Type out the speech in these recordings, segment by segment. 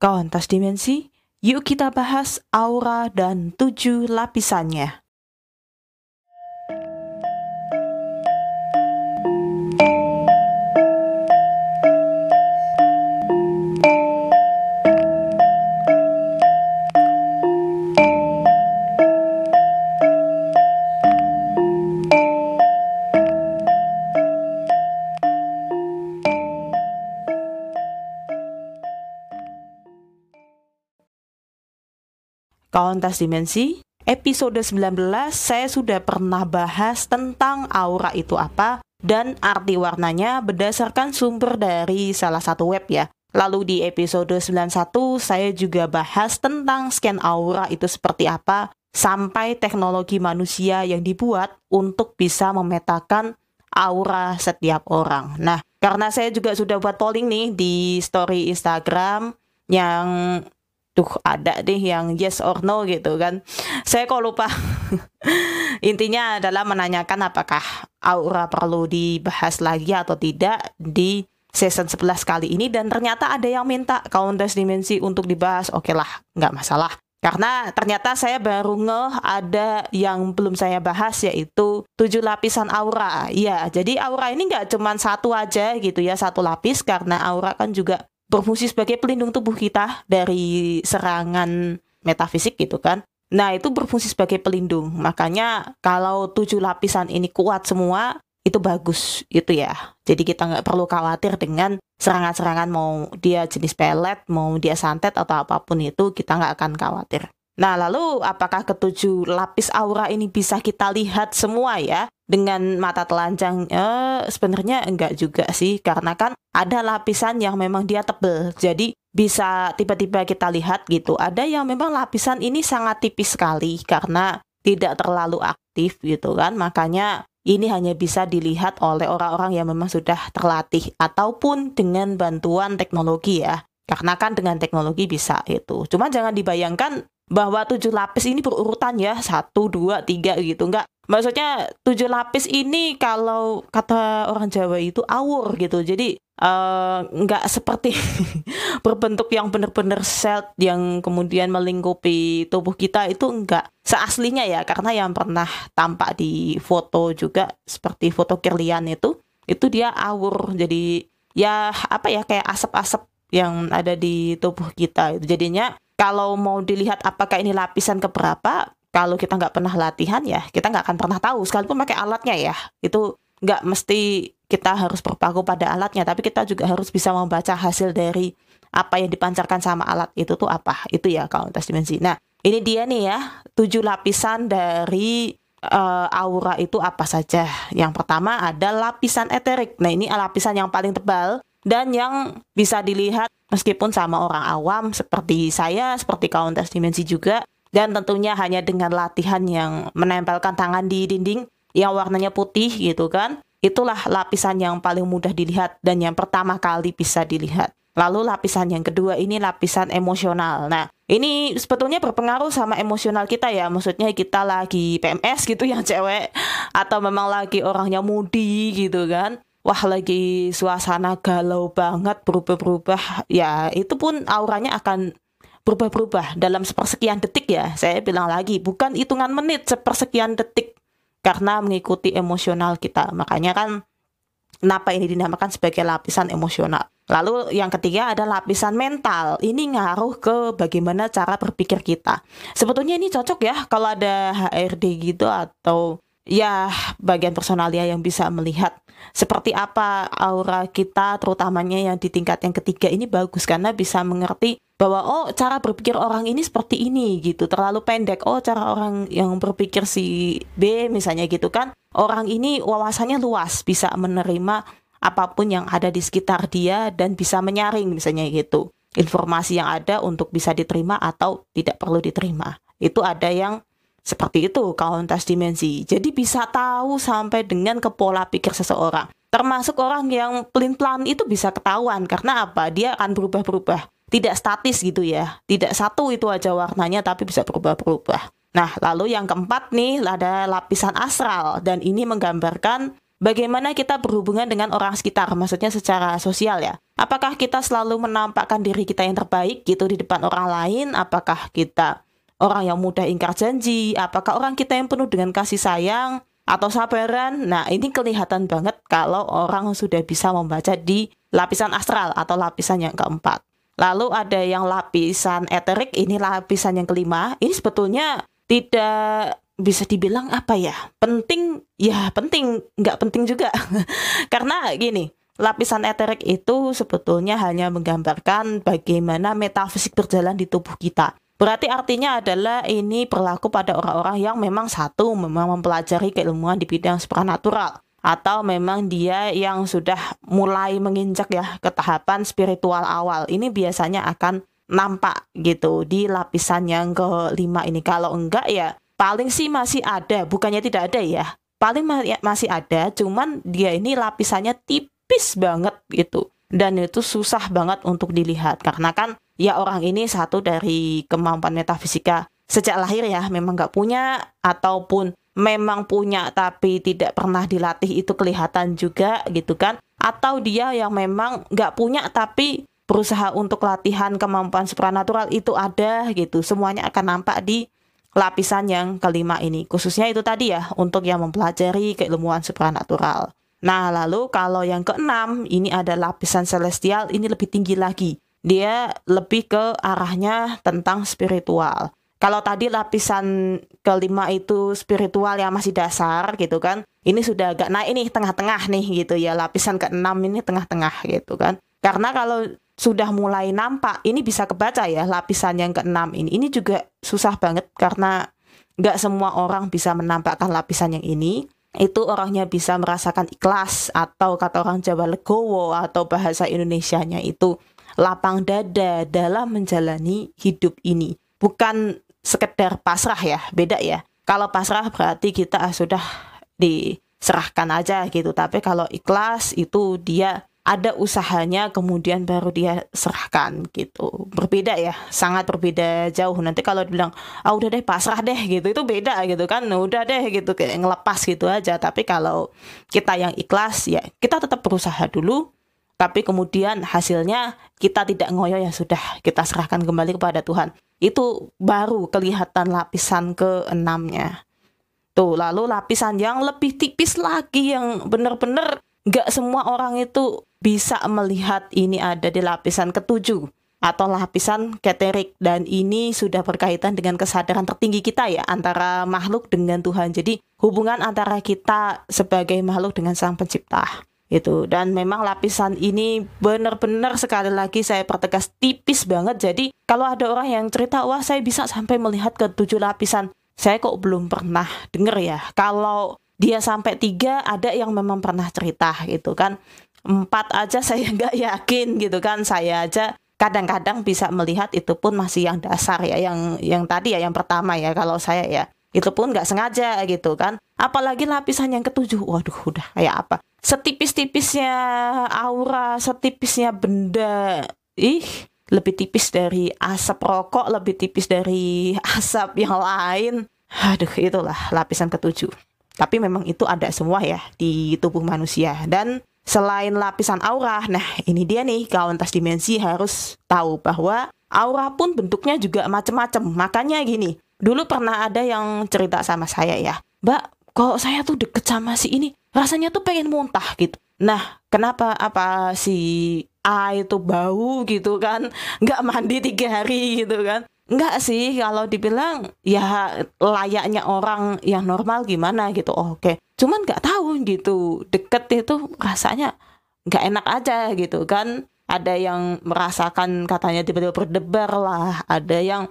Kawan tas dimensi, yuk kita bahas aura dan tujuh lapisannya. Kontas Dimensi, episode 19 saya sudah pernah bahas tentang aura itu apa dan arti warnanya berdasarkan sumber dari salah satu web ya. Lalu di episode 91 saya juga bahas tentang scan aura itu seperti apa sampai teknologi manusia yang dibuat untuk bisa memetakan aura setiap orang. Nah, karena saya juga sudah buat polling nih di story Instagram yang tuh ada deh yang yes or no gitu kan. Saya kok lupa. Intinya adalah menanyakan apakah aura perlu dibahas lagi atau tidak di season 11 kali ini dan ternyata ada yang minta countess dimensi untuk dibahas. Oke lah, nggak masalah. Karena ternyata saya baru ngeh ada yang belum saya bahas yaitu tujuh lapisan aura. Iya, jadi aura ini nggak cuma satu aja gitu ya, satu lapis karena aura kan juga berfungsi sebagai pelindung tubuh kita dari serangan metafisik gitu kan. Nah itu berfungsi sebagai pelindung. Makanya kalau tujuh lapisan ini kuat semua itu bagus itu ya. Jadi kita nggak perlu khawatir dengan serangan-serangan mau dia jenis pelet, mau dia santet atau apa pun itu kita nggak akan khawatir. Nah, lalu apakah ketujuh lapis aura ini bisa kita lihat semua ya dengan mata telanjang? Eh, sebenarnya enggak juga sih, karena kan ada lapisan yang memang dia tebel, jadi bisa tiba-tiba kita lihat gitu. Ada yang memang lapisan ini sangat tipis sekali karena tidak terlalu aktif gitu kan, makanya ini hanya bisa dilihat oleh orang-orang yang memang sudah terlatih ataupun dengan bantuan teknologi ya. Karena kan dengan teknologi bisa itu. Cuma jangan dibayangkan bahwa tujuh lapis ini berurutan ya. Satu dua tiga gitu. Enggak maksudnya tujuh lapis ini kalau kata orang Jawa itu awur gitu. Jadi uh, nggak seperti berbentuk yang benar-benar set yang kemudian melingkupi tubuh kita itu enggak seaslinya ya. Karena yang pernah tampak di foto juga seperti foto Kirlian itu itu dia awur. Jadi ya apa ya kayak asap-asap yang ada di tubuh kita itu. Jadinya kalau mau dilihat apakah ini lapisan keberapa, kalau kita nggak pernah latihan ya kita nggak akan pernah tahu. Sekalipun pakai alatnya ya itu nggak mesti kita harus berpaku pada alatnya tapi kita juga harus bisa membaca hasil dari apa yang dipancarkan sama alat itu tuh apa. Itu ya kalau tes dimensi. Nah ini dia nih ya tujuh lapisan dari uh, aura itu apa saja. Yang pertama ada lapisan eterik. Nah ini lapisan yang paling tebal dan yang bisa dilihat meskipun sama orang awam seperti saya, seperti Countess Dimensi juga, dan tentunya hanya dengan latihan yang menempelkan tangan di dinding yang warnanya putih gitu kan. Itulah lapisan yang paling mudah dilihat dan yang pertama kali bisa dilihat. Lalu lapisan yang kedua ini lapisan emosional. Nah, ini sebetulnya berpengaruh sama emosional kita ya. Maksudnya kita lagi PMS gitu yang cewek atau memang lagi orangnya moody gitu kan wah lagi suasana galau banget berubah-berubah. Ya itu pun auranya akan berubah-berubah dalam sepersekian detik ya. Saya bilang lagi bukan hitungan menit sepersekian detik. Karena mengikuti emosional kita. Makanya kan kenapa ini dinamakan sebagai lapisan emosional. Lalu yang ketiga ada lapisan mental. Ini ngaruh ke bagaimana cara berpikir kita. Sebetulnya ini cocok ya kalau ada HRD gitu atau ya bagian personalia yang bisa melihat seperti apa aura kita terutamanya yang di tingkat yang ketiga ini bagus karena bisa mengerti bahwa oh cara berpikir orang ini seperti ini gitu. Terlalu pendek. Oh cara orang yang berpikir si B misalnya gitu kan. Orang ini wawasannya luas bisa menerima apa pun yang ada di sekitar dia dan bisa menyaring misalnya gitu. Informasi yang ada untuk bisa diterima atau tidak perlu diterima. Itu ada yang seperti itu kauntas dimensi. Jadi bisa tahu sampai dengan ke pola pikir seseorang. Termasuk orang yang pelin-pelan itu bisa ketahuan karena apa? Dia akan berubah-berubah. Tidak statis gitu ya. Tidak satu itu aja warnanya tapi bisa berubah-berubah. Nah, lalu yang keempat nih ada lapisan astral dan ini menggambarkan bagaimana kita berhubungan dengan orang sekitar, maksudnya secara sosial ya. Apakah kita selalu menampakkan diri kita yang terbaik gitu di depan orang lain? Apakah kita orang yang mudah ingkar janji? Apakah orang kita yang penuh dengan kasih sayang atau sabaran? Nah, ini kelihatan banget kalau orang sudah bisa membaca di lapisan astral atau lapisan yang keempat. Lalu ada yang lapisan eterik, ini lapisan yang kelima. Ini sebetulnya tidak bisa dibilang apa ya penting ya penting nggak penting juga karena gini lapisan eterik itu sebetulnya hanya menggambarkan bagaimana metafisik berjalan di tubuh kita berarti artinya adalah ini berlaku pada orang-orang yang memang satu memang mempelajari keilmuan di bidang supranatural atau memang dia yang sudah mulai menginjak ya ke tahapan spiritual awal ini biasanya akan nampak gitu di lapisan yang kelima ini kalau enggak ya paling sih masih ada, bukannya tidak ada ya. Paling masih ada, cuman dia ini lapisannya tipis banget gitu. Dan itu susah banget untuk dilihat karena kan ya orang ini satu dari kemampuan metafisika sejak lahir ya memang nggak punya ataupun memang punya tapi tidak pernah dilatih itu kelihatan juga gitu kan atau dia yang memang nggak punya tapi berusaha untuk latihan kemampuan supranatural itu ada gitu semuanya akan nampak di lapisan yang kelima ini. Khususnya itu tadi ya, untuk yang mempelajari keilmuan supranatural. Nah, lalu kalau yang keenam, ini ada lapisan celestial, ini lebih tinggi lagi. Dia lebih ke arahnya tentang spiritual. Kalau tadi lapisan kelima itu spiritual yang masih dasar gitu kan, ini sudah agak naik nih tengah-tengah nih gitu ya. Lapisan keenam ini tengah-tengah gitu kan. Karena kalau sudah mulai nampak ini bisa kebaca ya lapisan yang keenam ini ini juga susah banget karena nggak semua orang bisa menampakkan lapisan yang ini itu orangnya bisa merasakan ikhlas atau kata orang Jawa legowo atau bahasa Indonesianya itu lapang dada dalam menjalani hidup ini. Bukan sekedar pasrah ya beda ya. Kalau pasrah berarti kita sudah diserahkan aja gitu. Tapi kalau ikhlas itu dia ada usahanya kemudian baru dia serahkan gitu. Berbeda ya sangat berbeda jauh. Nanti kalau dibilang ah udah deh pasrah deh gitu. Itu beda gitu kan. Udah deh gitu. Kayak ngelepas gitu aja. Tapi kalau kita yang ikhlas ya kita tetap berusaha dulu. Tapi kemudian hasilnya kita tidak ngoyo ya sudah kita serahkan kembali kepada Tuhan. Itu baru kelihatan lapisan keenamnya. Tuh lalu lapisan yang lebih tipis lagi yang benar-benar nggak semua orang itu bisa melihat ini ada di lapisan ketujuh atau lapisan keterik. Dan ini sudah berkaitan dengan kesadaran tertinggi kita ya antara makhluk dengan Tuhan. Jadi hubungan antara kita sebagai makhluk dengan Sang Pencipta itu dan memang lapisan ini benar-benar sekali lagi saya pertegas tipis banget. Jadi kalau ada orang yang cerita wah saya bisa sampai melihat ke tujuh lapisan. Saya kok belum pernah denger ya. Kalau dia sampai tiga ada yang memang pernah cerita gitu kan empat aja saya nggak yakin gitu kan. Saya aja kadang-kadang bisa melihat itu pun masih yang dasar ya yang yang tadi ya yang pertama ya kalau saya ya. Itu pun nggak sengaja gitu kan. Apalagi lapisan yang ketujuh. Waduh udah kayak apa? Setipis-tipisnya aura setipisnya benda. Ih lebih tipis dari asap rokok lebih tipis dari asap yang lain. Aduh itulah lapisan ketujuh. Tapi memang itu ada semua ya di tubuh manusia. Dan Selain lapisan aura, nah ini dia nih kawan tas dimensi harus tahu bahwa aura pun bentuknya juga macam-macam. Makanya gini, dulu pernah ada yang cerita sama saya ya, Mbak, kok saya tuh deket sama si ini, rasanya tuh pengen muntah gitu. Nah, kenapa apa si A itu bau gitu kan, nggak mandi tiga hari gitu kan? Enggak sih, kalau dibilang ya layaknya orang yang normal gimana gitu. Oh, Oke, okay. Cuman nggak tahu gitu. Deket itu rasanya nggak enak aja gitu kan. Ada yang merasakan katanya tiba-tiba berdebar lah. Ada yang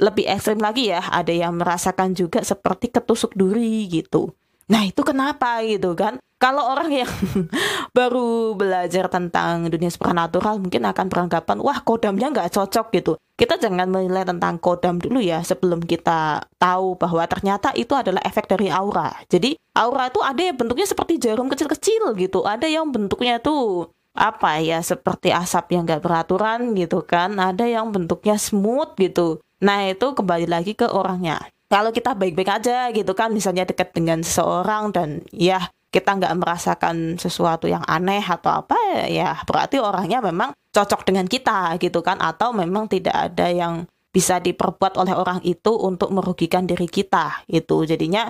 lebih ekstrim lagi ya. Ada yang merasakan juga seperti ketusuk duri gitu. Nah itu kenapa gitu kan? Kalau orang yang baru belajar tentang dunia supernatural mungkin akan beranggapan wah kodamnya nggak cocok gitu. Kita jangan menilai tentang kodam dulu ya sebelum kita tahu bahwa ternyata itu adalah efek dari aura. Jadi aura itu ada yang bentuknya seperti jarum kecil-kecil gitu, ada yang bentuknya tuh apa ya seperti asap yang nggak beraturan gitu kan, ada yang bentuknya smooth gitu. Nah itu kembali lagi ke orangnya kalau kita baik-baik aja gitu kan misalnya dekat dengan seseorang dan ya kita nggak merasakan sesuatu yang aneh atau apa ya berarti orangnya memang cocok dengan kita gitu kan atau memang tidak ada yang bisa diperbuat oleh orang itu untuk merugikan diri kita itu jadinya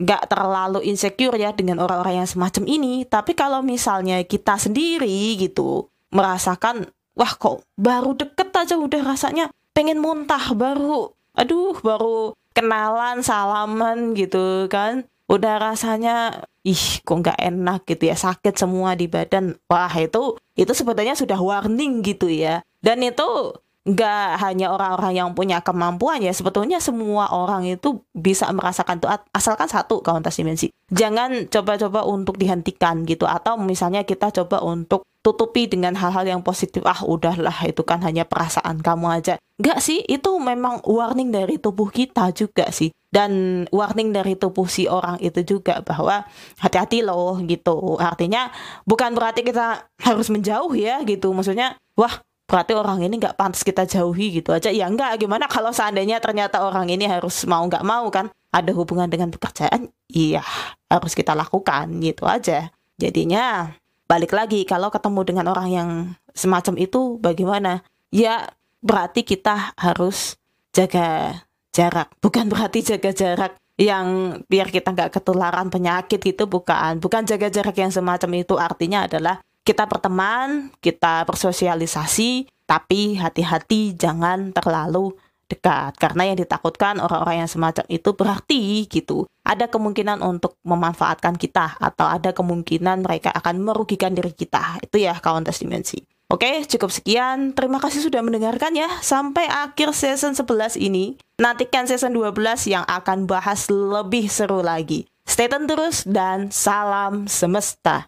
nggak terlalu insecure ya dengan orang-orang yang semacam ini. Tapi kalau misalnya kita sendiri gitu merasakan wah kok baru deket aja udah rasanya pengen muntah baru aduh baru kenalan salaman gitu kan. Udah rasanya ih kok nggak enak gitu ya sakit semua di badan. Wah itu itu sebetulnya sudah warning gitu ya. Dan itu nggak hanya orang-orang yang punya kemampuan ya sebetulnya semua orang itu bisa merasakan itu asalkan satu kauntas dimensi. Jangan coba-coba untuk dihentikan gitu atau misalnya kita coba untuk tutupi dengan hal-hal yang positif ah udahlah itu kan hanya perasaan kamu aja. Nggak sih itu memang warning dari tubuh kita juga sih. Dan warning dari tubuh si orang itu juga bahwa hati-hati loh gitu. Artinya bukan berarti kita harus menjauh ya gitu maksudnya wah berarti orang ini nggak pantas kita jauhi gitu aja. Ya enggak gimana kalau seandainya ternyata orang ini harus mau nggak mau kan? Ada hubungan dengan pekerjaan? Iya harus kita lakukan gitu aja. Jadinya balik lagi kalau ketemu dengan orang yang semacam itu bagaimana? Ya berarti kita harus jaga jarak. Bukan berarti jaga jarak yang biar kita nggak ketularan penyakit gitu bukan. Bukan jaga jarak yang semacam itu. Artinya adalah kita berteman kita bersosialisasi tapi hati-hati jangan terlalu dekat karena yang ditakutkan orang-orang yang semacam itu berarti gitu ada kemungkinan untuk memanfaatkan kita atau ada kemungkinan mereka akan merugikan diri kita itu ya kawan tes dimensi Oke, cukup sekian. Terima kasih sudah mendengarkan ya. Sampai akhir season 11 ini. Nantikan season 12 yang akan bahas lebih seru lagi. Stay tune terus dan salam semesta.